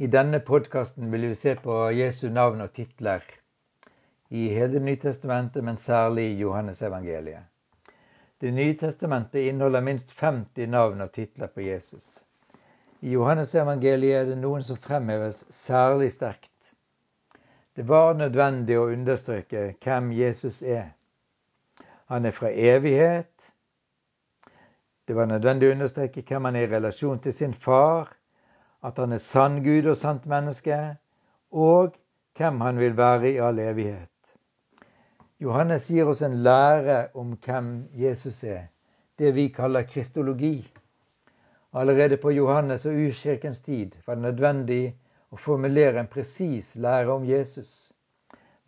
I denne podkasten vil vi se på Jesu navn og titler i hele Nytestamentet, men særlig i Johannesevangeliet. Det nye testamentet inneholder minst 50 navn og titler på Jesus. I Johannesevangeliet er det noen som fremheves særlig sterkt. Det var nødvendig å understreke hvem Jesus er. Han er fra evighet. Det var nødvendig å understreke hvem han er i relasjon til sin far at han er sann Gud og sant menneske, og hvem han vil være i all evighet. Johannes gir oss en lære om hvem Jesus er, det vi kaller kristologi. Allerede på Johannes og urkirkens tid var det nødvendig å formulere en presis lære om Jesus.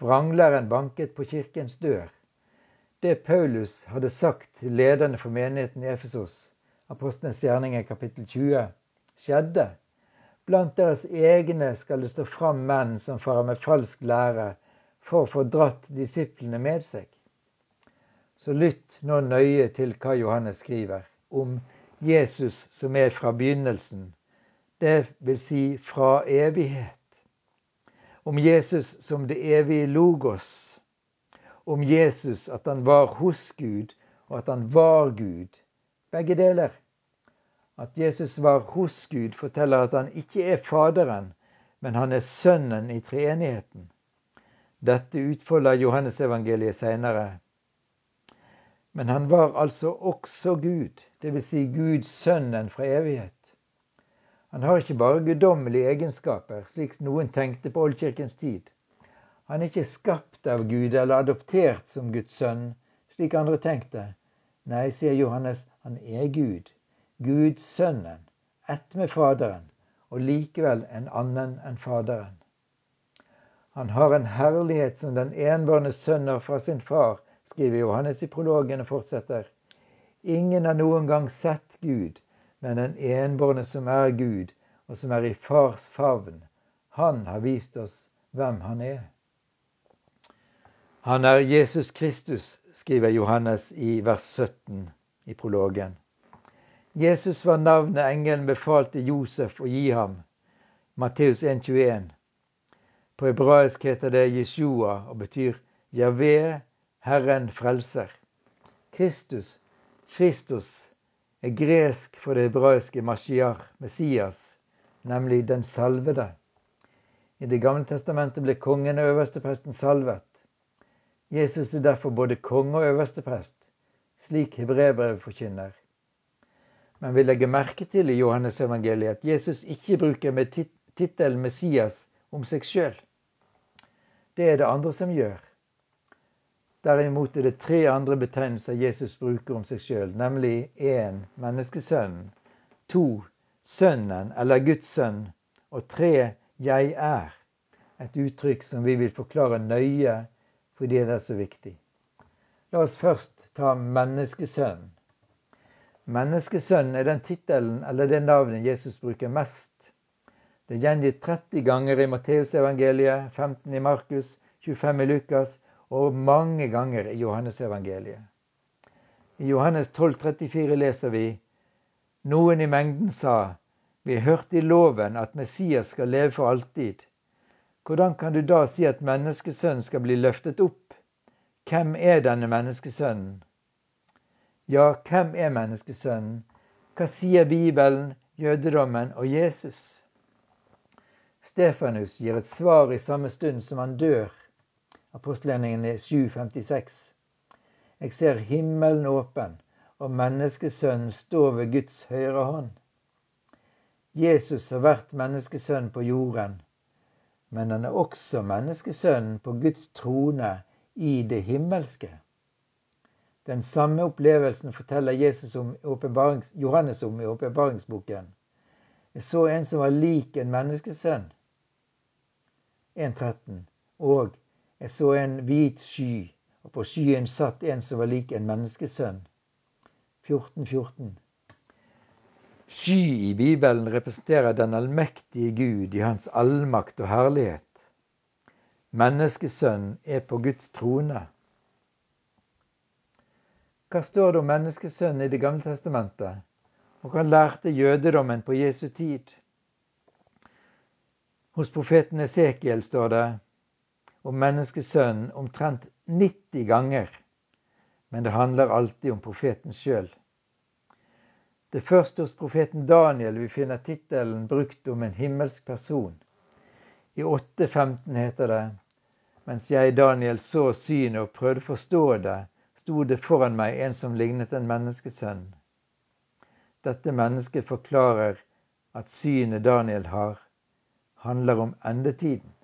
Vranglæren banket på kirkens dør. Det Paulus hadde sagt til lederne for menigheten i Efesos, apostlenes gjerninger kapittel 20, skjedde Blant deres egne skal det stå fram menn som farer med falsk lære, for å få dratt disiplene med seg. Så lytt nå nøye til hva Johannes skriver om Jesus som er fra begynnelsen, det vil si fra evighet. Om Jesus som det evige logos. Om Jesus at han var hos Gud, og at han var Gud. Begge deler. At Jesus var hos Gud, forteller at han ikke er Faderen, men han er Sønnen i treenigheten. Dette utfolder Johannesevangeliet seinere. Men han var altså også Gud, dvs. Si Gud Sønnen fra evighet. Han har ikke bare guddommelige egenskaper, slik noen tenkte på oldkirkens tid. Han er ikke skapt av Gud eller adoptert som Guds sønn, slik andre tenkte. Nei, sier Johannes, han er Gud. Gud Sønnen, ett med Faderen, og likevel en annen enn Faderen. Han har en herlighet som den enbårne sønn har fra sin far, skriver Johannes i prologen og fortsetter. Ingen har noen gang sett Gud, men den enbårne som er Gud, og som er i fars favn. Han har vist oss hvem han er. Han er Jesus Kristus, skriver Johannes i vers 17 i prologen. Jesus var navnet engelen befalte Josef å gi ham. Matteus 1,21. På hebraisk heter det Jeshua og betyr Javé, Herren frelser. Kristus, Kristus, er gresk for det hebraiske Mashiach, Messias, nemlig den salvede. I Det gamle testamentet ble kongen og øverstepresten salvet. Jesus er derfor både konge og øversteprest, slik hebreerbrevet forkynner. Men vi legger merke til i Johannes-evangeliet at Jesus ikke bruker med tittelen Messias om seg sjøl. Det er det andre som gjør. Derimot er det tre andre betegnelser Jesus bruker om seg sjøl, nemlig én menneskesønnen, to Sønnen eller Guds sønn, og tre Jeg er. Et uttrykk som vi vil forklare nøye fordi det er så viktig. La oss først ta menneskesønnen. Menneskesønnen er den tittelen eller det navnet Jesus bruker mest. Det er gjengitt 30 ganger i Matteusevangeliet, 15 i Markus, 25 i Lukas og mange ganger i Johannesevangeliet. I Johannes 12, 34 leser vi Noen i mengden sa, Vi hørte i loven at Messias skal leve for alltid. Hvordan kan du da si at menneskesønnen skal bli løftet opp? Hvem er denne menneskesønnen? Ja, hvem er menneskesønnen? Hva sier Bibelen, jødedommen og Jesus? Stefanus gir et svar i samme stund som han dør. Apostelgjerningene 7,56. Jeg ser himmelen åpen og menneskesønnen står ved Guds høyre hånd. Jesus har vært menneskesønn på jorden, men han er også menneskesønnen på Guds trone i det himmelske. Den samme opplevelsen forteller Jesus om Johannes om i åpenbaringsboken. Jeg så en som var lik en menneskesønn. 1.13. Og jeg så en hvit sky, og på skyen satt en som var lik en menneskesønn. 14.14. 14. Sky i Bibelen representerer den allmektige Gud i hans allmakt og herlighet. Menneskesønn er på Guds trone. Hva står det om menneskesønnen i Det gamle testamentet? Og hva lærte jødedommen på Jesu tid? Hos profeten Esekiel står det om menneskesønnen omtrent 90 ganger, men det handler alltid om profeten sjøl. Det første hos profeten Daniel vi finner tittelen brukt om en himmelsk person. I 8.15 heter det mens jeg, Daniel, så synet og prøvde å forstå det, sto det foran meg en som lignet en menneskesønn. Dette mennesket forklarer at synet Daniel har, handler om endetiden.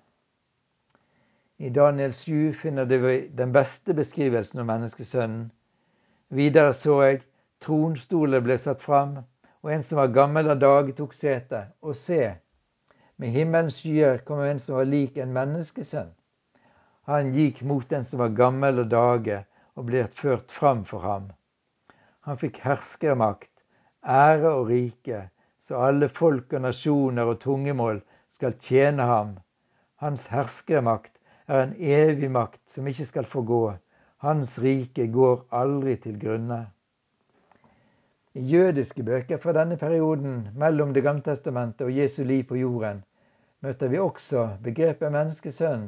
I Daniel 7 finner vi den beste beskrivelsen om menneskesønnen. Videre så jeg tronstoler ble satt fram, og en som var gammel av dag, tok sete. Og se, med himmelens skyer kom en som var lik en menneskesønn. Han gikk mot den som var gammel av dage, og ble ført fram for ham. Han fikk herskermakt, ære og rike, så alle folk og nasjoner og tungemål skal tjene ham. Hans herskermakt er en evig makt som ikke skal forgå. Hans rike går aldri til grunne. I jødiske bøker fra denne perioden mellom Det gamle testamentet og Jesu liv på jorden møter vi også begrepet menneskesønn.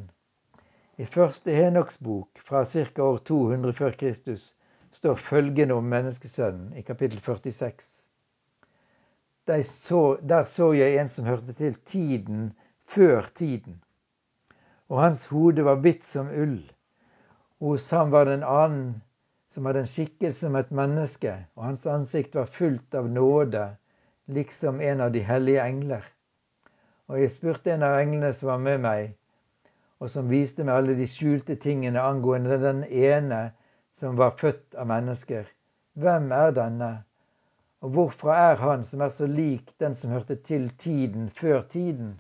I første Henoks bok fra ca. år 200 før Kristus står følgende om menneskesønnen i kapittel 46. Der så, der så jeg en som hørte til tiden før tiden og hans hode var hvitt som ull. Hos ham var det en annen som hadde en skikkelse som et menneske, og hans ansikt var fullt av nåde, liksom en av de hellige engler. Og jeg spurte en av englene som var med meg, og som viste meg alle de skjulte tingene angående den ene som var født av mennesker. Hvem er denne? Og hvorfra er han som er så lik den som hørte til tiden før tiden?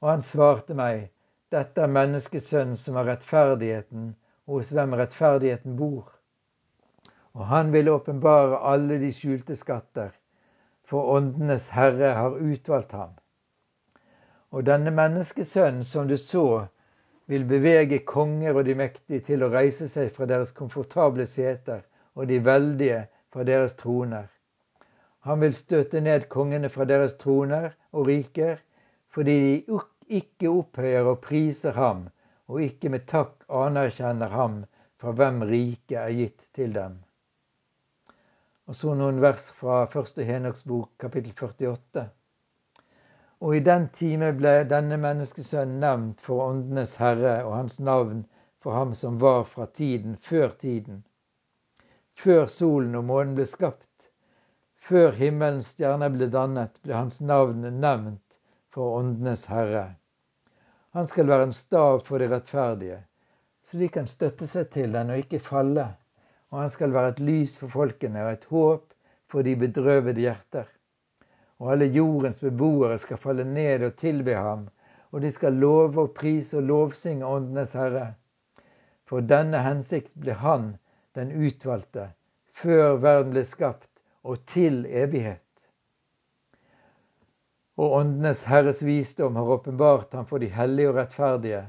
Og han svarte meg, dette er menneskesønnen som har rettferdigheten, og hos hvem rettferdigheten bor. Og han vil åpenbare alle de skjulte skatter, for åndenes herre har utvalgt ham. Og denne menneskesønnen som du så, vil bevege konger og de mektige til å reise seg fra deres komfortable seter og de veldige fra deres troner. Han vil støte ned kongene fra deres troner og riker, fordi de ikke opphøyer og priser ham, og ikke med takk anerkjenner ham fra hvem riket er gitt til dem. Og så noen vers fra første Henoks bok, kapittel 48. Og i den time ble denne menneskesønnen nevnt for åndenes herre og hans navn for ham som var fra tiden før tiden. Før solen og månen ble skapt, før himmelens stjerner ble dannet, ble hans navn nevnt for åndenes herre. Han skal være en stav for de rettferdige, så de kan støtte seg til den og ikke falle. Og han skal være et lys for folkene og et håp for de bedrøvede hjerter. Og alle jordens beboere skal falle ned og tilbe ham, og de skal love og prise og lovsynge Åndenes Herre. For denne hensikt ble han, den utvalgte, før verden ble skapt, og til evighet. Og åndenes Herres visdom har åpenbart ham for de hellige og rettferdige,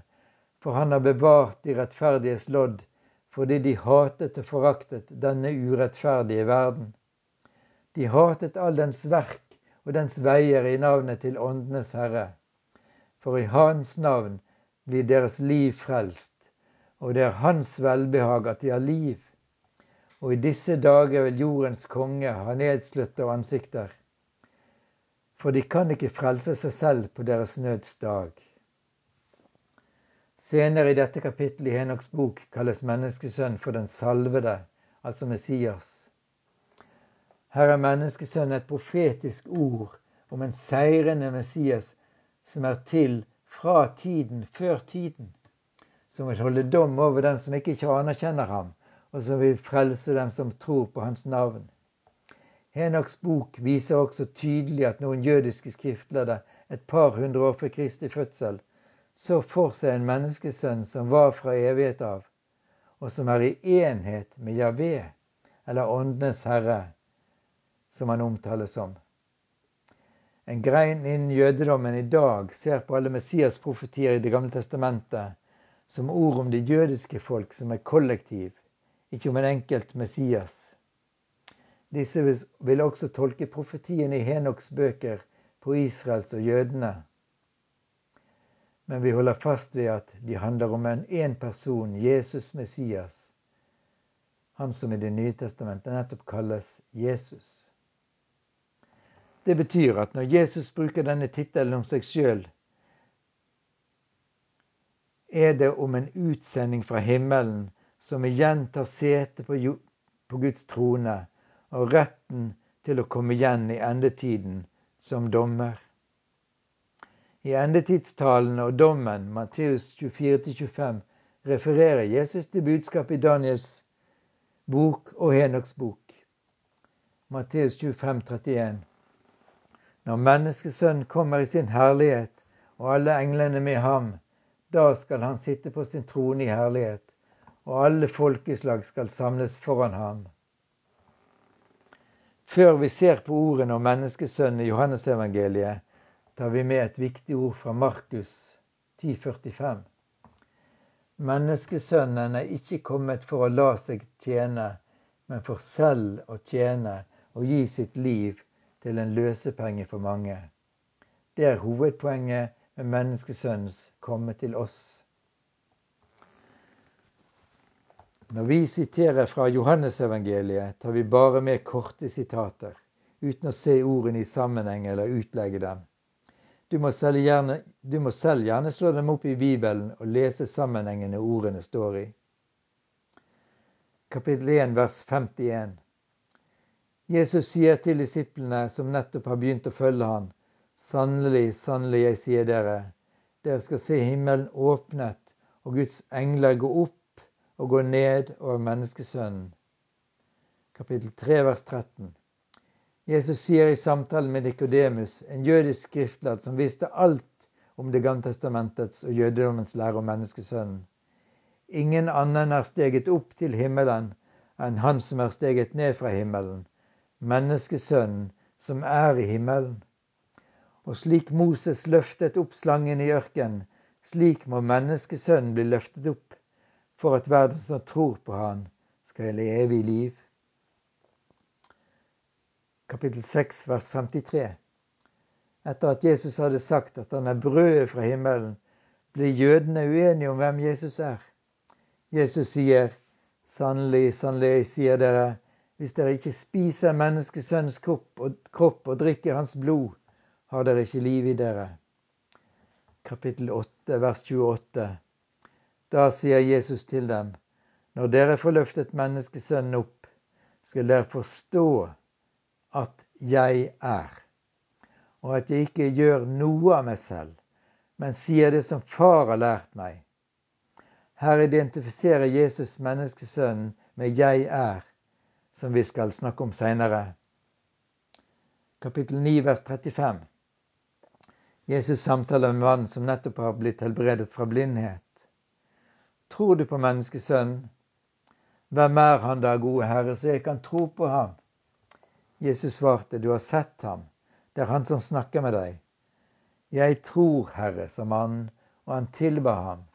for han har bevart de rettferdiges lodd, fordi de hatet og foraktet denne urettferdige verden. De hatet all dens verk og dens veier i navnet til åndenes Herre. For i Hans navn blir deres liv frelst, og det er Hans velbehag at de har liv. Og i disse dager vil jordens konge ha nedsløtte ansikter for de kan ikke frelse seg selv på deres nøds dag. Senere i dette kapittelet i Henoks bok kalles menneskesønn for den salvede, altså Messias. Her er menneskesønnen et profetisk ord om en seirende Messias som er til fra tiden før tiden, som vil holde dom over dem som ikke anerkjenner ham, og som vil frelse dem som tror på hans navn. Henoks bok viser også tydelig at noen jødiske skriftlærde et par hundre år før Kristi fødsel så for seg en menneskesønn som var fra evighet av, og som er i enhet med Javé, eller Åndenes Herre, som han omtales som. En grein innen jødedommen i dag ser på alle Messias-profetier i Det gamle testamentet som ord om det jødiske folk som er kollektiv, ikke om en enkelt Messias. Disse vil også tolke profetien i Henoks bøker på Israels og jødene. men vi holder fast ved at de handler om en én person, Jesus Messias, han som i Det nye testamentet nettopp kalles Jesus. Det betyr at når Jesus bruker denne tittelen om seg sjøl, er det om en utsending fra himmelen som igjen tar sete på, Guds trone, og retten til å komme igjen i endetiden som dommer. I endetidstalene og dommen, Matteus 24-25, refererer Jesus til budskapet i Daniels bok og Henoks bok. Matteus 25, 31. Når Menneskesønnen kommer i sin herlighet og alle englene med ham, da skal han sitte på sin trone i herlighet, og alle folkeslag skal samles foran ham. Før vi ser på ordene om menneskesønnen i Johannesevangeliet, tar vi med et viktig ord fra Markus 10,45. Menneskesønnen er ikke kommet for å la seg tjene, men for selv å tjene og gi sitt liv til en løsepenge for mange. Det er hovedpoenget med menneskesønnens komme til oss. Når vi siterer fra Johannesevangeliet, tar vi bare med korte sitater, uten å se ordene i sammenheng eller utlegge dem. Du må, gjerne, du må selv gjerne slå dem opp i Bibelen og lese sammenhengene ordene står i. Kapittel 1, vers 51. Jesus sier til disiplene som nettopp har begynt å følge ham, Sannelig, sannelig, jeg sier dere, dere skal se himmelen åpnet og Guds engler gå opp og gå ned over menneskesønnen. Kapittel 3, vers 13. Jesus sier i samtalen med Nikodemus, en jødisk skriftlærd som visste alt om Det gamle testamentets og jødedommens lære om menneskesønnen. Ingen annen er steget opp til himmelen enn han som er steget ned fra himmelen, menneskesønnen som er i himmelen. Og slik Moses løftet opp slangen i ørkenen, slik må menneskesønnen bli løftet opp for at verden som tror på Han, skal i evig liv. Kapittel 6, vers 53. Etter at Jesus hadde sagt at han er brødet fra himmelen, blir jødene uenige om hvem Jesus er. Jesus sier, Sannelig, sannelig, sier dere, hvis dere ikke spiser menneskesønns kropp og, drikker hans blod, har dere ikke liv i dere. Kapittel 8, vers 28. Da sier Jesus til dem, når dere får løftet menneskesønnen opp, skal dere forstå at jeg er, og at jeg ikke gjør noe av meg selv, men sier det som far har lært meg. Her identifiserer Jesus menneskesønnen med 'jeg er', som vi skal snakke om seinere. Kapittel 9, vers 35. Jesus samtaler med mannen som nettopp har blitt helbredet fra blindhet. Tror du på menneskesønnen? Hvem er han da, gode Herre, så jeg kan tro på ham? Jesus svarte, du har sett ham. Det er han som snakker med deg. Jeg tror, Herre, sa mannen, og han tilba ham.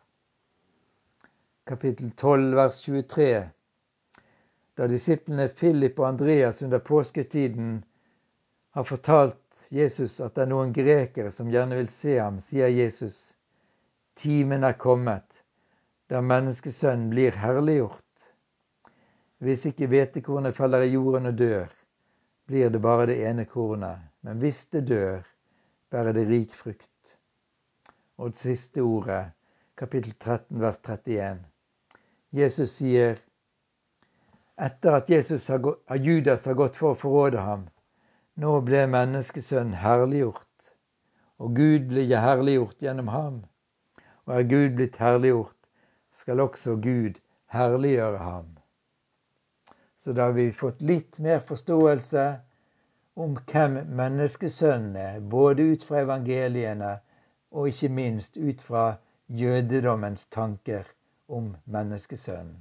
Kapittel 12, vers 23. Da disiplene Philip og Andreas under påsketiden har fortalt Jesus at det er noen grekere som gjerne vil se ham, sier Jesus, timen er kommet der menneskesønnen blir herliggjort. Hvis ikke hvetekornet faller i jorden og dør, blir det bare det ene kornet, men hvis det dør, bærer det rik frukt. Og det siste ordet, kapittel 13, vers 31. Jesus sier etter at har, Judas har gått for å forråde ham, nå ble menneskesønnen herliggjort, og Gud ble herliggjort gjennom ham. Og er Gud blitt herliggjort, skal også Gud herliggjøre ham. Så da har vi fått litt mer forståelse om hvem menneskesønnen er, både ut fra evangeliene og ikke minst ut fra jødedommens tanker om menneskesønnen.